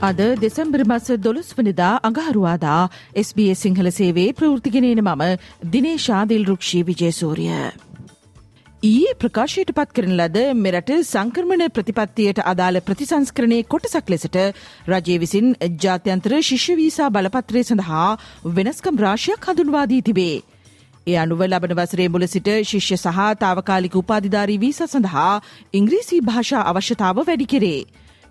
අද දෙසැම්බර් මස දොළොස් වනිදා අඟහරුවාදා SBS සිංහල සේවේ ප්‍රෘතිගෙනන මම දිනේශාදිල් රුක්ෂී විජයසූරිය. ඊයේ ප්‍රකාශයට පත් කරන ලද මෙරට සංක්‍රමණ ප්‍රතිපත්තියට අදාළ ප්‍රතිසංස්කරණය කොටසක් ලෙසට රජය විසින් ජාත්‍යන්තර ශිෂ්‍යවීසා බලපත්‍රය සඳහා වෙනස්කම් රාශයක් හඳුන්වාදී තිබේ. ඒ අනුව ලබන වසරේ මුල සිට ශිෂ්‍ය සහ තාවකාලික උපාධිධාරී වීස සඳහා ඉංග්‍රීසි භාෂා අවශ්‍යතාව වැඩි කෙරේ.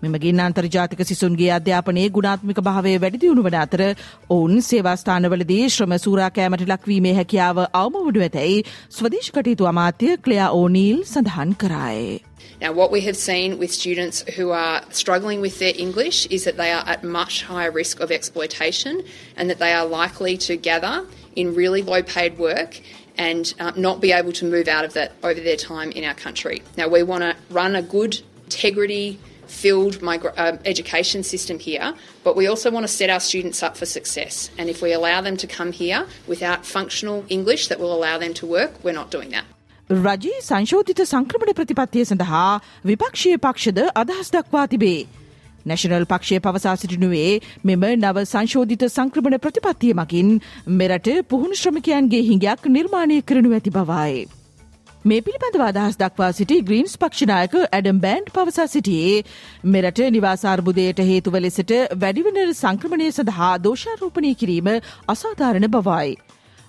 මෙමගින් අන්තර්ජාතික සිසුන්ගේ අධ්‍යාපනයේ ගුණාත්මික භාවය වැඩිදියුණු වන අතර ඔවුන් සේවාස්ථානවලදී ශ්‍රම සූරා කෑමට ලක්වීමේ හැකියාව අවමවඩු ඇතැයි ස්වදේශ කටයුතු අමාත්‍ය ක්ලයා ඕනීල් සඳහන් කරායි. Now, what we have seen with students who are struggling with their English is that they are at much higher risk of exploitation and that they are likely to gather in really low paid work and uh, not be able to move out of that over their time in our country. Now, we want to run a good, integrity, filled migra- uh, um, education system here, but we also want to set our students up for success. And if we allow them to come here without functional English that will allow them to work, we're not doing that. රජයේ සංශෝධිත සංක්‍රමණ ප්‍රතිපත්තිය සඳහා විපක්ෂය පක්ෂද අදහස් දක්වා තිබේ. National පක්ෂය පවසා සිටිනුවේ මෙම නව සංශෝධිත සංක්‍රමණ ප්‍රතිපත්තිය මකින් මෙරට පුහුණු ශ්‍රමිකයන්ගේ හිඟයක් නිර්මාණය කරනු ඇති බවයි. මේ පිළිබඳව අදහස් දක්වා සිටි ග්‍රීන්ස් පක්ෂනායක ඇඩම් බෑන්ඩ් පවසා සිටියේ මෙරට නිවාසාර්බුදයට හේතුව ලෙසට වැඩිවන සංක්‍රමණය සඳහා දෝෂාරෝපණය කිරීම අසාධාරණ බවයි.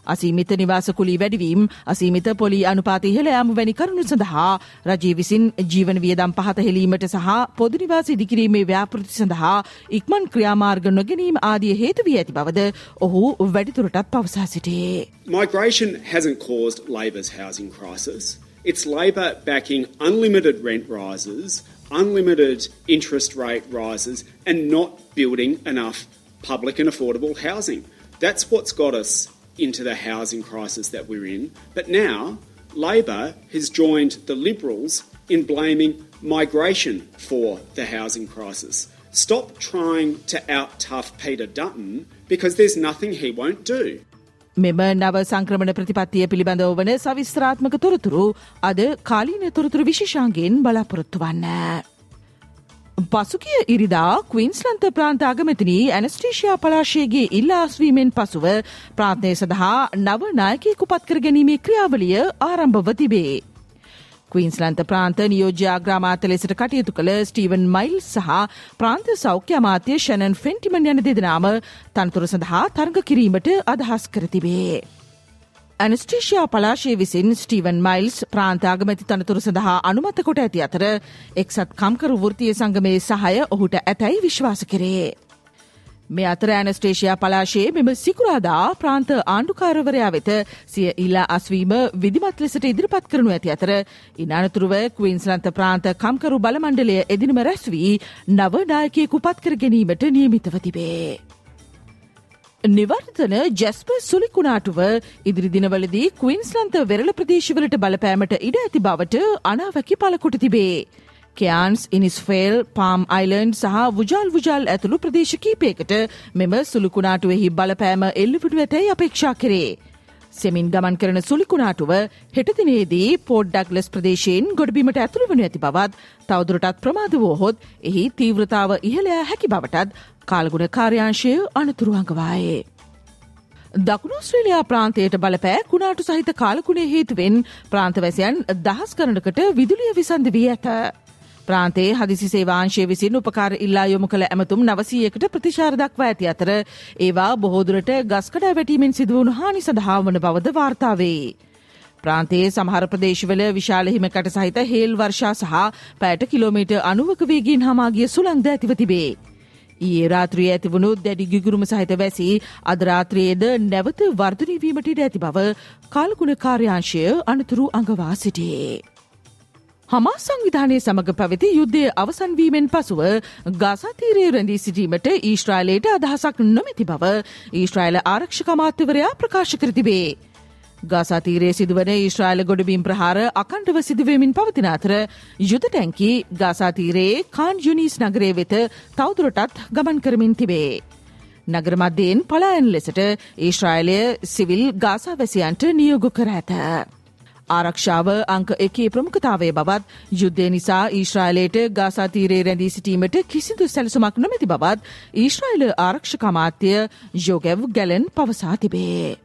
අසීමිත නිවාසකුලී වැඩිවීම් අසීමිත පොලි අනුපාත ඉහළ යාම වැනි කරුණු සඳහා රජී විසින් ජීවන වියදම් පහත හෙලීමට සහ පොදු නිවාස ඉදිකිරීමේ ව්‍යාපෘති සඳහා ඉක්මන් ක්‍රියාමාර්ග නොගැනීම ආදිය හේතු වී ඇති බවද ඔහු වැඩිතුරටත් පවසා සිටේ. Migration hasn't caused Labor's housing crisis. It's Labor backing unlimited rent rises, unlimited interest rate rises, and not building enough public and affordable housing. That's what's got us into the housing crisis that we're in. But now, Labor has joined the Liberals in blaming migration for the housing crisis. Stop trying to out tough Peter Dutton because there's nothing he won't do. මෙම නව සංක්‍රමණ ප්‍රතිපත්තිය පිළිබඳව වන සවිස්ත්‍රාත්මක තොරතුරු අද කාලීන තොරතුරු විශේෂාන්ගෙන් බලාපොරොත්තු වන්න. පසුගිය ඉරිදා කවින්ස්ලන්ත ප්‍රාන්ත අගමැතිනී ඇනස්ටේෂයා පලාශයගේ ඉල්ලාස්වීමෙන් පසුව ප්‍රාන්තය සඳහා නව නායකයෙකු පත්කර ගැනීමේ ක්‍රියාවලිය ආරම්භව තිබේ. කවීන්ස්ලන්ත ප්‍රාන්ත නියෝජ්‍යාග්‍රාමාත ලෙසට කටයුතු කළ ස්ටීවන් මයිල් සහ ප්‍රාන්ත සෞඛ්‍ය අමාත්‍ය ෂැනන් ෆෙන්ටිමන් යන දෙදනාම තනතුර සඳහා තරග කිරීමට අදහස් කර තිබේ. ඇනස්ටේෂයා පලාශය විසින් ස්ටීවන් මයිල්ස් ප්‍රාන්තාගමැති තනතුර සඳහා අනුමත කොට ඇති අතර එක්සත් කම්කරු වෘතිය සංගමේ සහය ඔහුට ඇතැයි විශ්වාස කරේ. මේ අතර ඇනස්ටේෂයා පලාශයේ මෙම සිකුරාදා ප්‍රාන්ත ආණ්ඩුකාරවරයා වෙත සිය ඉල්ලා අස්වීම විදිමත් ලෙසට ඉදිරිපත් කරනු ඇති අතර ඉනානතුරුව කවීන්ස්ලන්ත ප්‍රාන්ත කම්කරු බලමණ්ඩලය එදිනම රැස්වී නව නායකයෙකු පත්කර ගැනීමට නියමිතව තිබේ. නිවර්තන ජැස්ප සුලිකුණාටුව ඉදිරි දිනවලදී කවින්ස්ලන්ත වෙරළ ප්‍රදේශවලට බලපෑමට ඉඩ ඇති බවට අනාවැකි පලකොට තිබේ. කයාන්ස් ඉනිස්ෆේල් පාම් අයිලන්ඩ් සහ වුජල් වුජල් ඇතුළු ප්‍රදේශ කීපයකට මෙම සුළුකුණාටුවෙහි බලපෑම එල්ලිවිඩු ඇතැයි අපේක්ෂා කරේ. සෙමින් ගමන් කරන සුලිකුණාටුව හෙටදිනේදී පෝඩ්ඩක්ලස් ප්‍රදේශයෙන් ගොඩබීමට ඇතුළු වනු ඇති බවත් තවදුරටත් ප්‍රමාද වෝහොත් එහි තීව්‍රතාව ඉහලයා හැකි බවටත් කාලගුණ කාර්යාංශය අනතුරු අඟවායේ. දකුණු ශ්‍රේලයා ප්‍රාන්තයට බලපෑ කුණාටු සහිත කාලකුණේ හේතුවෙන් ප්‍රාන්තවැසයන් දහස් කරනකට විදුලිය විසන්ද වී ඇත. ප්‍රාන්තේ හදිසි සේවාංශය විසින් උපකාර ඉල්ලා යොමු කළ ඇමතුම් නවසීයකට ප්‍රතිශාර දක්වා ඇති අතර ඒවා බොහෝදුරට ගස්කඩ වැටීමෙන් සිදුවුණු හානි සඳහා වන බවද වාර්තාවේ. ප්‍රාන්තයේ සමහර ප්‍රදේශවල විශාලහිමකට සහිත හේල් වර්ෂා සහ පෑට කිලෝමීට අනුවක වේගීන් හමාගිය සුළංද ඇතිව තිබේ. ඊයේ රාත්‍රිය ඇතිවුණු දැඩි ගිගුරුම සහිත වැසි අදරාත්‍රයේද නැවත වර්ධනීවීමට ඉඩ ඇති බව කාලගුණ කාර්යාංශය අනතුරු අඟවා සිටියේ. හමස් සංවිධානය සමඟ පැවති යුද්ධය අවසන්වීමෙන් පසුව ගාසාතීරය රැඳී සිටීමට ඊශ්‍රායිලයට අදහසක් නොමැති බව ඊශ්‍රයිල ආරක්ෂකමාත්‍යවරයා ප්‍රකාශ කර තිබේ. ගාසාතීරයේ සිදුවන ඊශ්‍රයිල ගොඩබීම් ප්‍රහාර අකණ්ඩව සිදුවමින් පවතින අතර යුද ටැන්කි ගාසාතීරයේ කාන් ජුනිස් නගරේ වෙත තවදුරටත් ගමන් කරමින් තිබේ. නගර මධ්‍යයෙන් පලායන ලෙසට ඊශ්‍රයිලය සිවිල් ගාසාවැසියන්ට නියෝග කර ඇත. ආරක්ෂාව අංක එකේ ප්‍රමුඛතාවය බවත් යුද්ධය නිසා ඊශ්‍රායිලයට ගාසාතීරයේ රැඳී සිටීමට කිසිදු සැලසුමක් නොමැති බවත් ඊශ්‍රයිල ආරක්ෂකමාත්‍ය යෝගැව් ගැලන් පවසා තිබේ.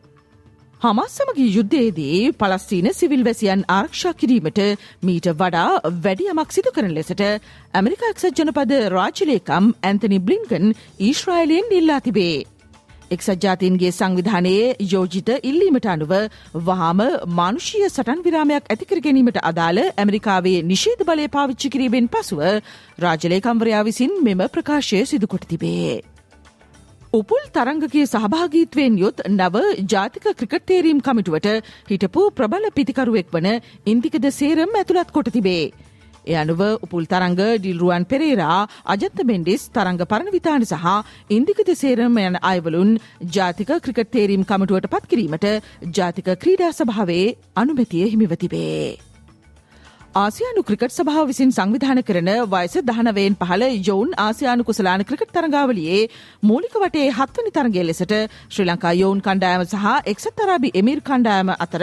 හමස් සමගී යුද්ධයේදී පලස්තීන සිවිල් වැසියන් ආරක්ෂා කිරීමට මීට වඩා වැඩියමක් සිදු කරන ලෙසට ඇමරිකා එක්සත් ජනපද රාජලේකම් ඇන්තනි බ්ලින්කන් ඊශ්‍රයිලයෙන් ඉල්ලා තිබේ. එක්සත් ජාතීන්ගේ සංවිධානයේ යෝජිත ඉල්ලීමට අනුව වහාම මානුෂීය සටන් විරාමයක් ඇතිකර ගැනීමට අදාළ ඇමරිකාවේ නිශේධ බලය පාවිච්චි කිරීමෙන් පසුව රාජලේකම්වරයා විසින් මෙම ප්‍රකාශය සිදුකොට තිබේ. උපුල් තරංගකයේ සහභාගීත්වයෙන් යුත් නව ජාතික ක්‍රිකට් තේරීම් කමිටුවට හිටපු ප්‍රබල පිතිකරුවෙක් වන ඉන්දිකද සේරම් ඇතුළත් කොට තිබේ. එ අනුව උපුල් තරංග ඩිල්රුවන් පෙරේරා අජත්ත මෙන්ඩිස් තරංග පරණවිතාන සහ ඉන්දිකත සේරම යන අයවලුන් ජාතික ක්‍රිකට් තේරීම් කමටුවට පත්කිරීමට ජාතික ක්‍රීඩා සභාවේ අනුමැතිය හිමිවතිබේ. ආසියානු ක්‍රිකට් සභාව විසින් සංවිධාන කරන වයස දහනවයෙන් පහළ යොවුන් ආසියානු කුසලාන ක්‍රිකට් තරගාවලියේ මූලික වටේ හත්වනි තරගේ ලෙසට ශ්‍රී ලංකා යොවුන් කණ්ඩායම සහ එක්සත් අරාබි එමිර් කණ්ඩායම අතර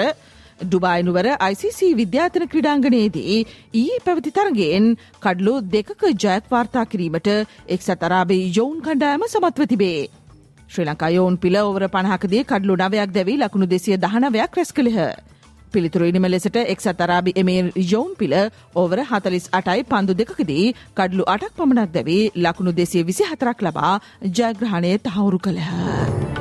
ඩුබායිනුවර ICC විද්‍යාතන ක්‍රඩාංගනයේදී ඊයේ පැවති තරගෙන් කඩලු දෙකක ජයක් වාර්තා කිරීමට එක්සත් අරාබේ යොවුන් කණ්ඩායම සමත්ව තිබේ. ශ්‍රී ලංකා යෝන් පිළ ඔවර පණහකදී කඩලු නවයක් දැවී ලකුණු දෙසිය දහනවයක් රැස් කළහ. පිළිතුරු ඉනිම ලෙසට එක්සත් අරාබි එමේ යෝන් පිළ ඕවර හතලිස් අටයි පන්දු දෙකකදී කඩලු අටක් පමණක් දැවී ලකුණු දෙසිය විසි හතරක් ලබා ජයග්‍රහණය තහවුරු කළහ.